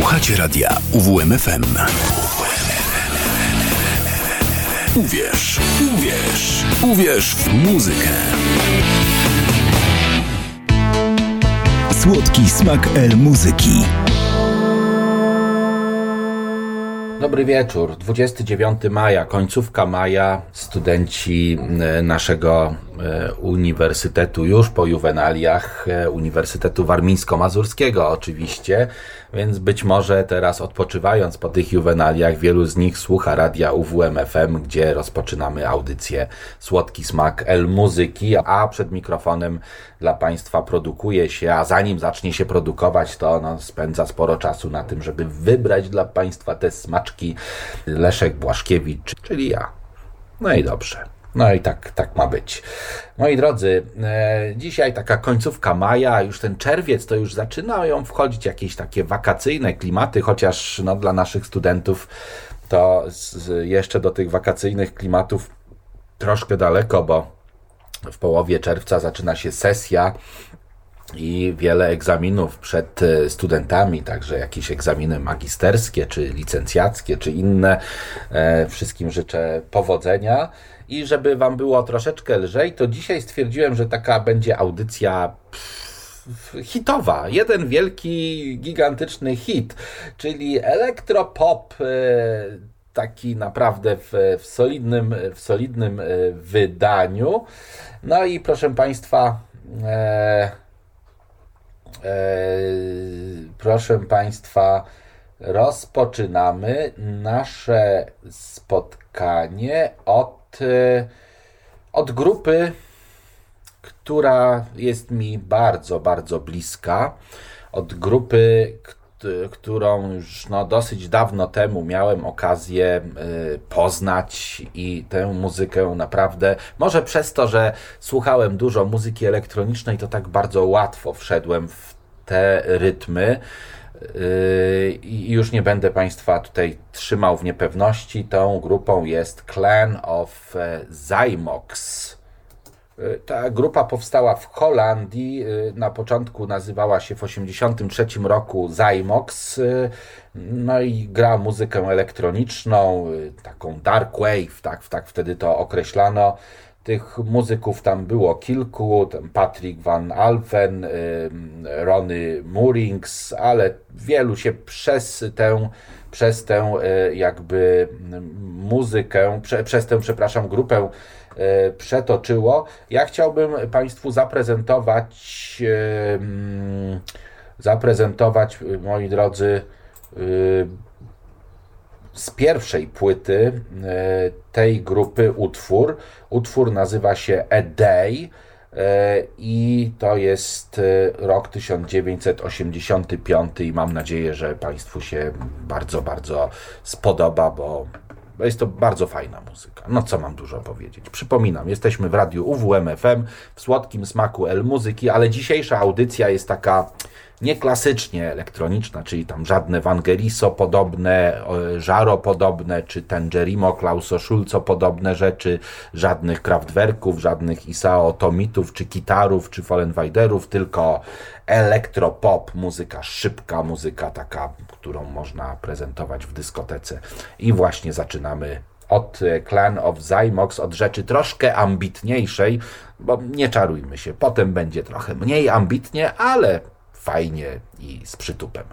Słuchacie radia UWMFM. Uwierz, uwierz, uwierz w muzykę. Słodki smak El Muzyki. Dobry wieczór. 29 maja, końcówka maja. Studenci e, naszego uniwersytetu już po juwenaliach, e, Uniwersytetu Warmińsko-Mazurskiego oczywiście, więc być może teraz odpoczywając po tych juwenaliach, wielu z nich słucha radia UWMFM, gdzie rozpoczynamy audycję Słodki Smak El Muzyki, a przed mikrofonem dla Państwa produkuje się, a zanim zacznie się produkować, to no, spędza sporo czasu na tym, żeby wybrać dla Państwa te smaczki Leszek Błaszkiewicz, czyli ja. No i dobrze. No i tak, tak ma być. Moi drodzy, e, dzisiaj taka końcówka maja, już ten czerwiec to już zaczynają wchodzić jakieś takie wakacyjne klimaty, chociaż no, dla naszych studentów to z, jeszcze do tych wakacyjnych klimatów troszkę daleko, bo w połowie czerwca zaczyna się sesja i wiele egzaminów przed e, studentami, także jakieś egzaminy magisterskie, czy licencjackie, czy inne. E, wszystkim życzę powodzenia. I żeby Wam było troszeczkę lżej, to dzisiaj stwierdziłem, że taka będzie audycja hitowa. Jeden wielki, gigantyczny hit, czyli elektropop e, taki naprawdę w, w, solidnym, w solidnym wydaniu. No i proszę Państwa, e, e, proszę Państwa, rozpoczynamy nasze spotkanie od, e, od grupy, która jest mi bardzo, bardzo bliska. Od grupy, którą już no, dosyć dawno temu miałem okazję y, poznać i tę muzykę naprawdę, może przez to, że słuchałem dużo muzyki elektronicznej, to tak bardzo łatwo wszedłem w te rytmy. Y, I już nie będę Państwa tutaj trzymał w niepewności. Tą grupą jest Clan of e, Zymox. E, ta grupa powstała w Holandii. E, na początku nazywała się w 1983 roku Zymox. No i gra muzykę elektroniczną, taką dark wave, tak, tak wtedy to określano. Tych muzyków tam było kilku, Patrick Van Alphen, Ronny Moorings, ale wielu się przez tę, przez tę jakby muzykę, prze, przez tę, przepraszam, grupę E, przetoczyło. Ja chciałbym Państwu zaprezentować, mm, zaprezentować, moi drodzy, z pierwszej płyty tej grupy utwór. Utwór nazywa się A Day i to jest rok 1985 i mam nadzieję, że Państwu się bardzo, bardzo spodoba, bo jest to bardzo fajna muzyka. No co mam dużo powiedzieć. Przypominam, jesteśmy w radiu UWMFM, w słodkim smaku El Muzyki, ale dzisiejsza audycja jest taka nieklasycznie elektroniczna, czyli tam żadne Wangeliso podobne, Żaro podobne, czy Tangerimo, Klauso Schulzo podobne rzeczy, żadnych Kraftwerków, żadnych Isao Tomitów, czy Kitarów, czy Fallenweiderów, tylko elektropop, muzyka szybka, muzyka taka, którą można prezentować w dyskotece. I właśnie zaczynamy od Clan of Zymox, od rzeczy troszkę ambitniejszej, bo nie czarujmy się, potem będzie trochę mniej ambitnie, ale fajnie i z przytupem.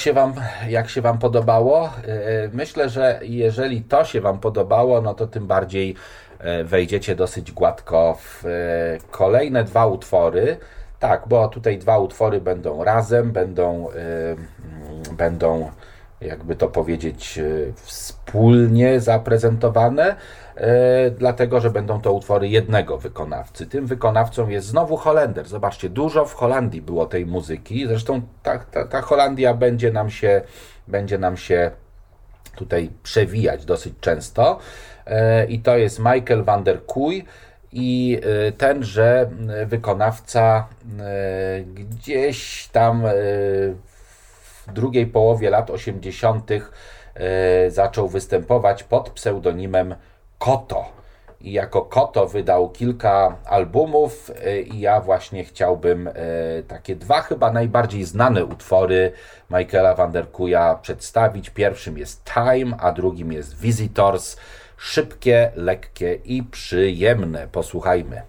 Się wam, jak się wam podobało? E, myślę, że jeżeli to się wam podobało, no to tym bardziej e, wejdziecie dosyć gładko w kolejne dwa utwory. Tak, bo tutaj dwa utwory będą razem, będą, będą jakby to powiedzieć, wspólnie zaprezentowane. E, dlatego że będą to utwory jednego wykonawcy. Tym wykonawcą jest znowu Holender. Zobaczcie, dużo w Holandii było tej muzyki. Zresztą ta, ta, ta Holandia będzie nam się, będzie nam się tutaj przewijać dosyć często. E, I to jest Michael van der Kuy i e, tenże wykonawca gdzieś tam w drugiej połowie lat 80. zaczął występować pod pseudonimem Koto. I jako Koto wydał kilka albumów, y, i ja właśnie chciałbym y, takie dwa chyba najbardziej znane utwory Michaela van der Kuja przedstawić. Pierwszym jest Time, a drugim jest Visitors. Szybkie, lekkie i przyjemne. Posłuchajmy.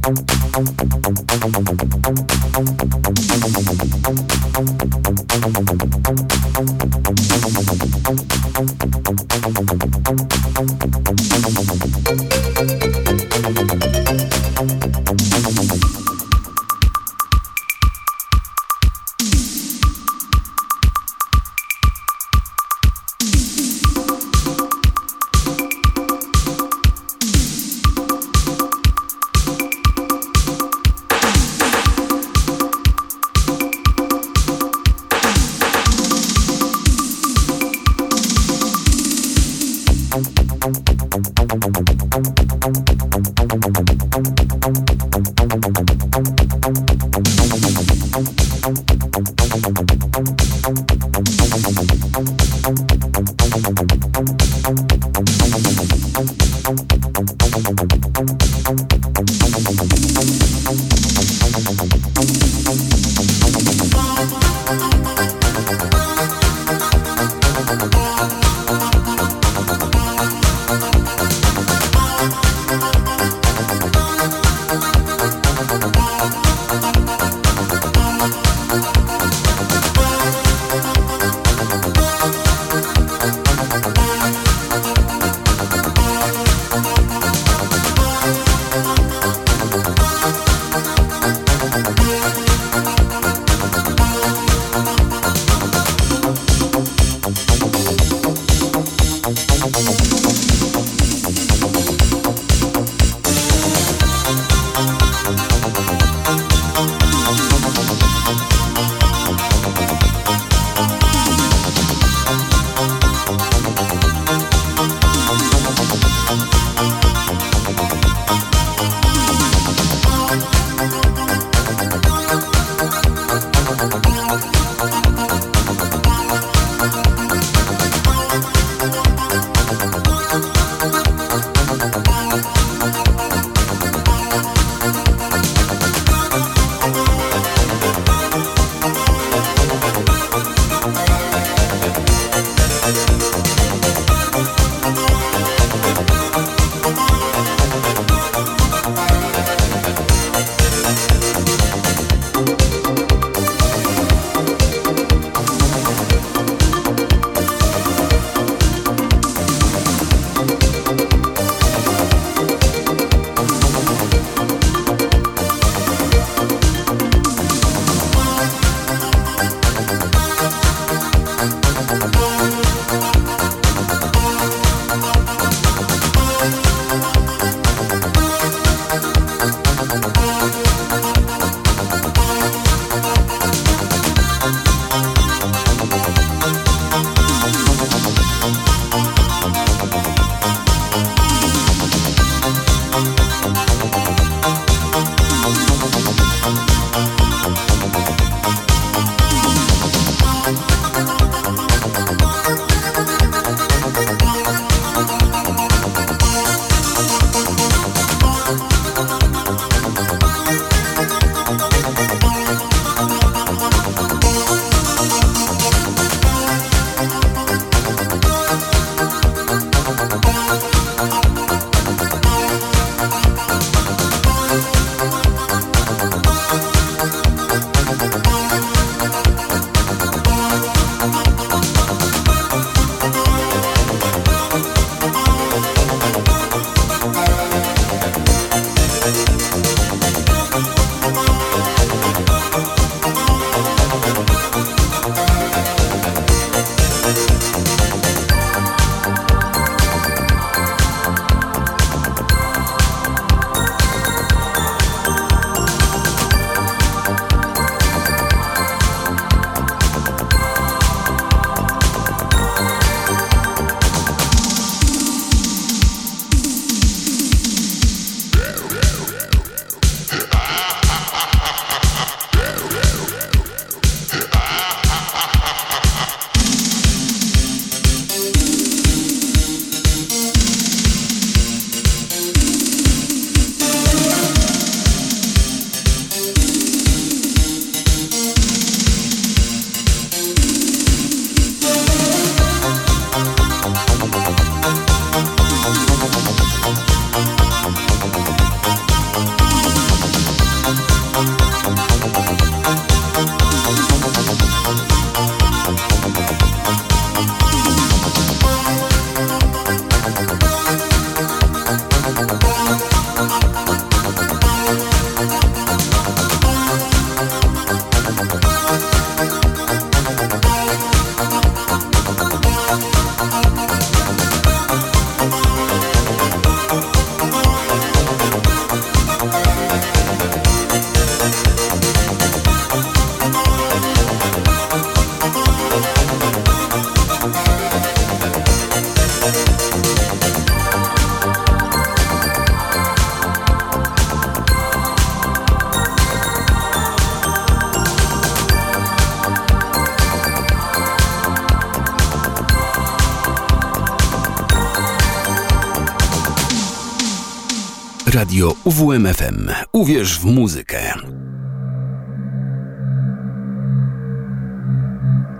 Thank UWMFM. Uwierz w muzykę.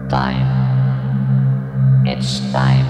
Time. It's time.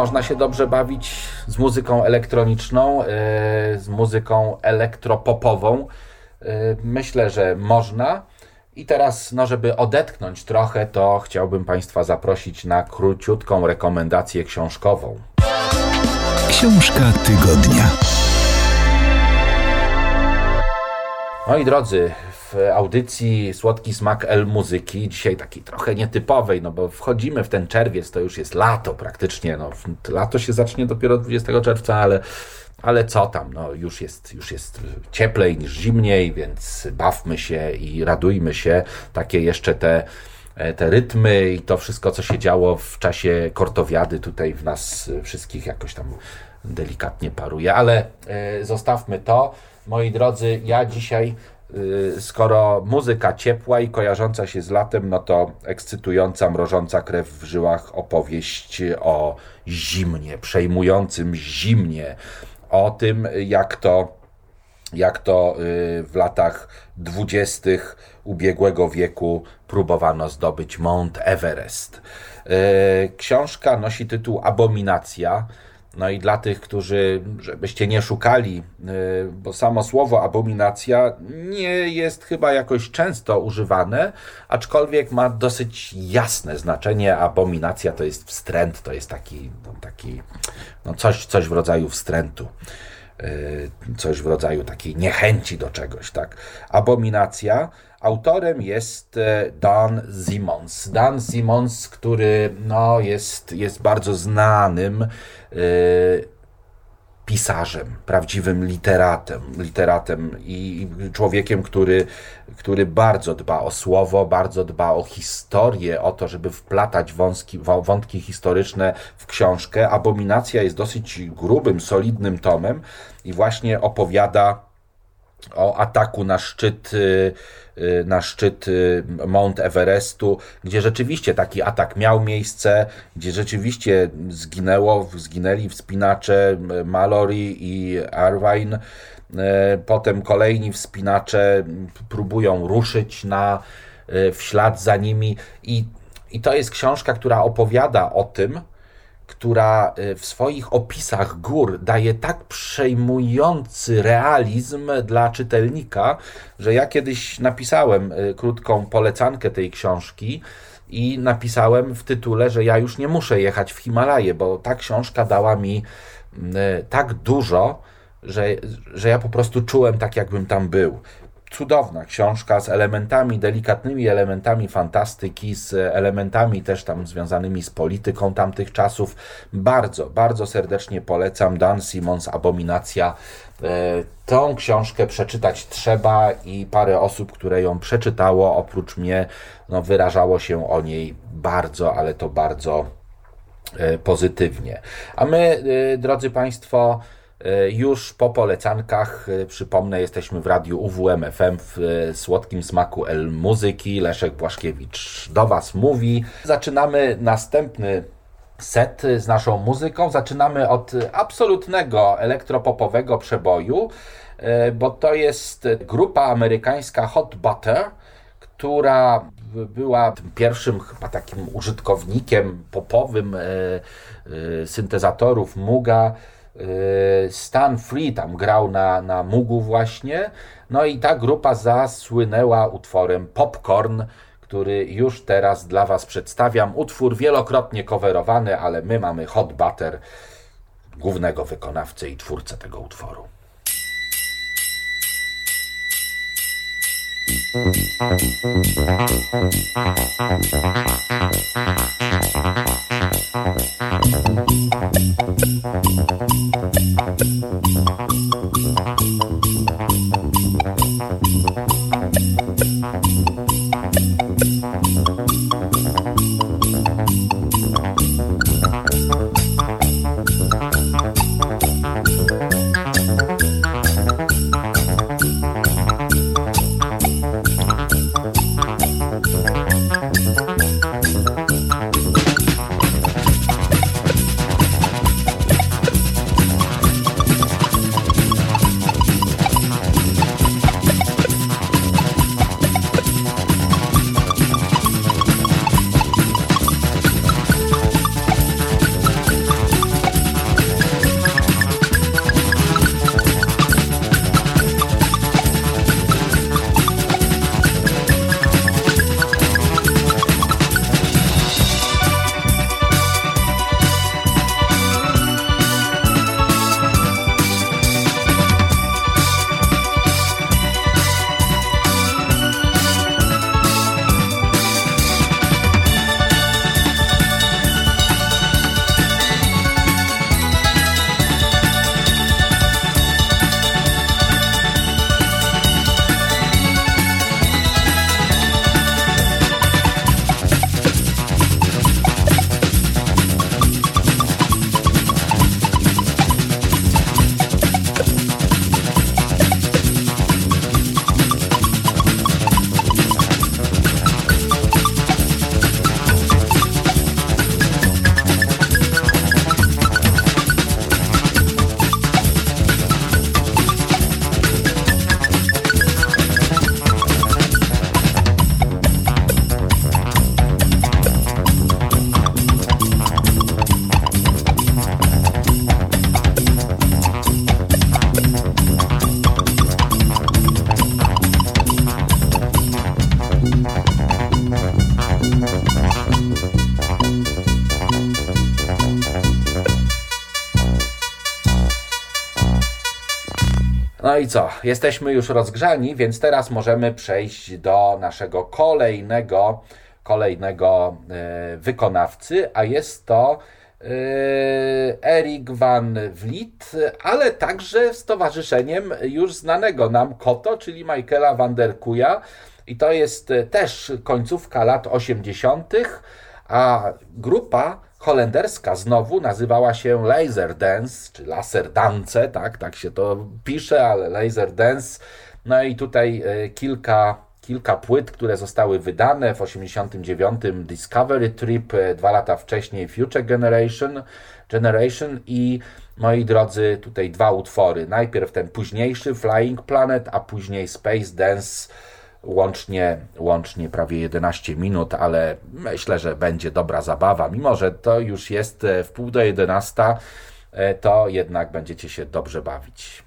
Można się dobrze bawić z muzyką elektroniczną, yy, z muzyką elektropopową. Yy, myślę, że można. I teraz, no, żeby odetchnąć trochę, to chciałbym Państwa zaprosić na króciutką rekomendację książkową. Książka tygodnia. Moi drodzy, w audycji Słodki Smak El Muzyki, dzisiaj takiej trochę nietypowej, no bo wchodzimy w ten czerwiec, to już jest lato praktycznie, no lato się zacznie dopiero 20 czerwca, ale, ale co tam, no już jest, już jest cieplej niż zimniej, więc bawmy się i radujmy się, takie jeszcze te te rytmy i to wszystko, co się działo w czasie kortowiady tutaj w nas wszystkich jakoś tam delikatnie paruje, ale e, zostawmy to. Moi drodzy, ja dzisiaj skoro muzyka ciepła i kojarząca się z latem, no to ekscytująca, mrożąca krew w żyłach opowieść o zimnie, przejmującym zimnie, o tym, jak to, jak to y, w latach dwudziestych ubiegłego wieku próbowano zdobyć Mount Everest. Y, książka nosi tytuł Abominacja. No i dla tych, którzy, żebyście nie szukali, y, bo samo słowo abominacja nie jest chyba jakoś często używane, aczkolwiek ma dosyć jasne znaczenie. Abominacja to jest wstręt, to jest taki, no, taki no coś, coś w rodzaju wstrętu y, coś w rodzaju takiej niechęci do czegoś, tak. Abominacja. Autorem jest e, Dan Simmons. Dan Simmons, który no, jest, jest bardzo znanym Y, pisarzem, prawdziwym literatem, literatem i człowiekiem, który, który bardzo dba o słowo, bardzo dba o historię, o to, żeby wplatać wąski, wątki historyczne w książkę. Abominacja jest dosyć grubym, solidnym tomem i właśnie opowiada o ataku na szczyt, y, y, na szczyt y, Mount Everestu, gdzie rzeczywiście taki atak miał miejsce, gdzie rzeczywiście zginęło, zginęli wspinacze Mallory i Irvine. Potem kolejni wspinacze próbują ruszyć na, w ślad za nimi i, i to jest książka, która opowiada o tym, która y, w swoich opisach gór daje tak przejmujący realizm dla czytelnika, że ja kiedyś napisałem y, krótką polecankę tej książki i napisałem w tytule, że ja już nie muszę jechać w Himalaje, bo ta książka dała mi y, tak dużo, że, że ja po prostu czułem tak, jakbym tam był cudowna książka z elementami, delikatnymi elementami fantastyki, z elementami też tam związanymi z polityką tamtych czasów. Bardzo, bardzo serdecznie polecam. Dan Simons, Abominacja. E, tą książkę przeczytać trzeba i parę osób, które ją przeczytało, oprócz mnie, no, wyrażało się o niej bardzo, ale to bardzo e, pozytywnie. A my, e, drodzy Państwo, już po polecankach, e, przypomnę, jesteśmy w radiu UWMFM w e, słodkim smaku El Muzyki. Leszek Błaszkiewicz do Was mówi. Zaczynamy następny set z naszą muzyką. Zaczynamy od absolutnego elektropopowego przeboju, bo to jest grupa amerykańska Hot Butter, która była pierwszym chyba takim użytkownikiem popowym syntezatorów Muga Y, Stan Free tam grał na, na Mugu właśnie. No i ta grupa zasłynęła utworem Popcorn, który już teraz dla Was przedstawiam. Utwór wielokrotnie coverowany, ale my mamy Hot Butter, głównego wykonawcę i twórcę tego utworu. Thank you. No i co? Jesteśmy już rozgrzani, więc teraz możemy przejść do naszego kolejnego, kolejnego e, wykonawcy, a jest to e, Erik van Vliet, ale także z towarzyszeniem już znanego nam Koto, czyli Michaela van der Kuja. I to jest też końcówka lat 80., a grupa holenderska znowu nazywała się Laser Dance, czy Laser Dance, tak, tak się to pisze, ale Laser Dance. No i tutaj e, kilka, kilka płyt, które zostały wydane w 89 Discovery Trip, e, dwa lata wcześniej Future Generation, Generation i moi drodzy, tutaj dwa utwory. Najpierw ten późniejszy Flying Planet, a później Space Dance łącznie, łącznie prawie 11 minut, ale myślę, że będzie dobra zabawa. Mimo, że to już jest e, w pół do 11, e, to jednak będziecie się dobrze bawić.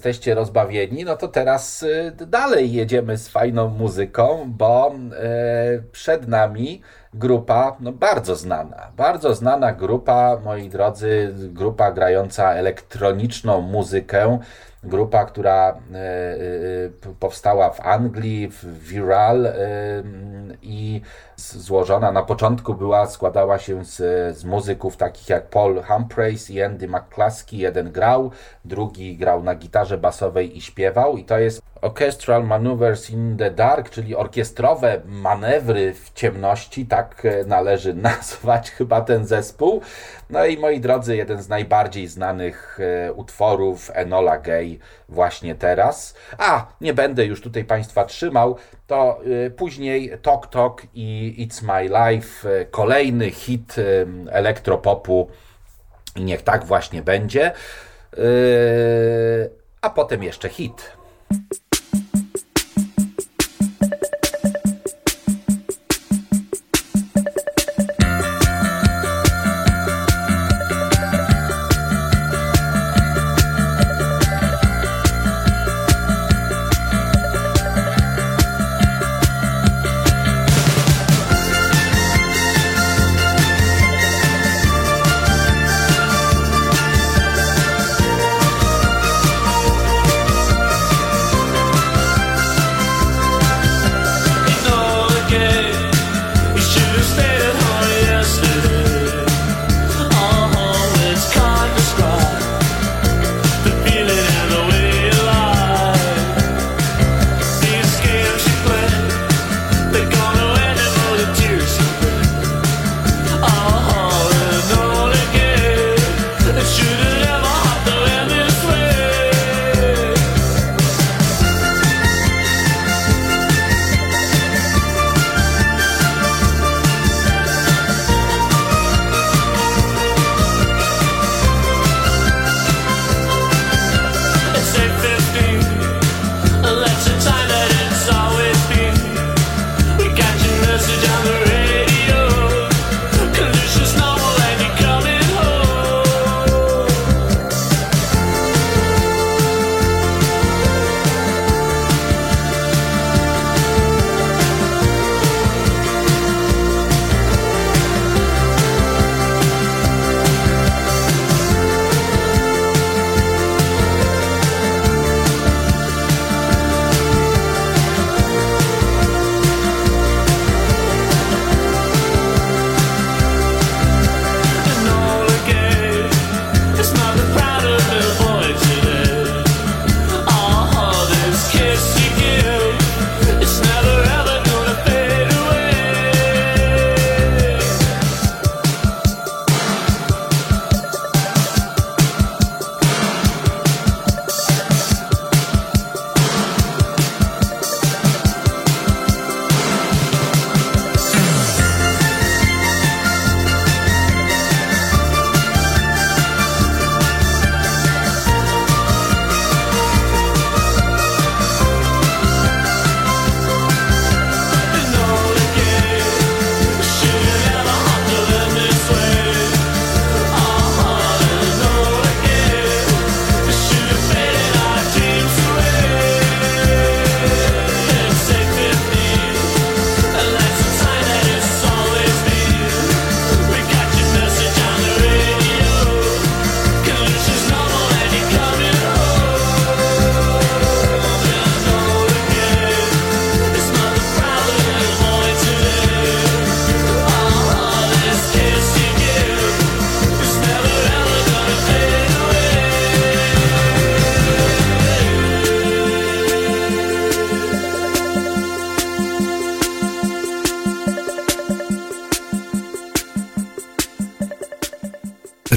jesteście rozbawieni, no to teraz y, dalej jedziemy z fajną muzyką, bo y, przed nami grupa no, bardzo znana. Bardzo znana grupa, moi drodzy, grupa grająca elektroniczną muzykę grupa, która e, e, e, powstała w Anglii, w Viral i złożona na początku była, składała się z, z muzyków takich jak Paul Humphreys i Andy McCluskey. Jeden grał, drugi grał na gitarze basowej i śpiewał i to jest Orchestral Maneuvers in the Dark, czyli orkiestrowe manewry w ciemności, tak należy nazwać chyba ten zespół. No i moi drodzy, jeden z najbardziej znanych utworów Enola Gay właśnie teraz. A, nie będę już tutaj Państwa trzymał, to e, później Tok Tok i It's My Life, e, kolejny hit e, elektropopu i niech tak właśnie będzie. A potem jeszcze hit.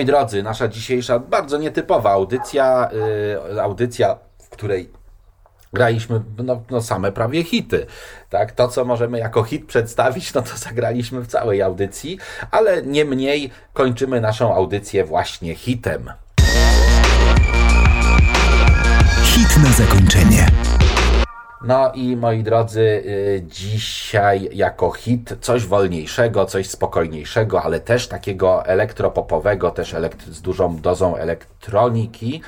Moi drodzy, nasza dzisiejsza bardzo nietypowa audycja, y, audycja, w której graliśmy no, no same prawie hity. Tak? To, co możemy jako hit przedstawić, no to zagraliśmy w całej audycji, ale nie mniej kończymy naszą audycję właśnie hitem. Hit na zakończenie. No i moi drodzy, y, dzisiaj jako hit coś wolniejszego, coś spokojniejszego, ale też takiego elektropopowego, też z dużą dozą elektroniki.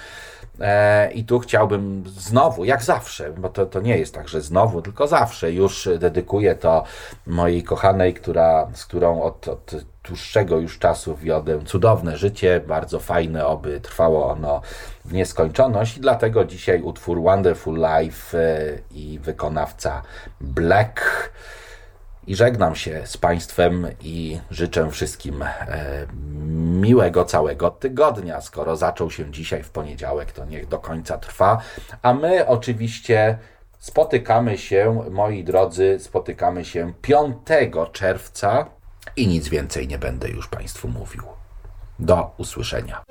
E, I tu chciałbym znowu, jak zawsze, bo to, to nie jest tak, że znowu, tylko zawsze już dedykuję to mojej kochanej, która, z którą od, od dłuższego już czasu wiodę cudowne życie, bardzo fajne, oby trwało ono w nieskończoność i dlatego dzisiaj utwór Wonderful Life e, i wykonawca Black. I żegnam się z Państwem i życzę wszystkim e, miłego całego tygodnia. Skoro zaczął się dzisiaj w poniedziałek, to niech do końca trwa. A my oczywiście spotykamy się, moi drodzy, spotykamy się 5 czerwca i nic więcej nie będę już Państwu mówił. Do usłyszenia.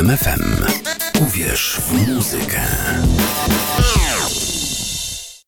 Słuchacie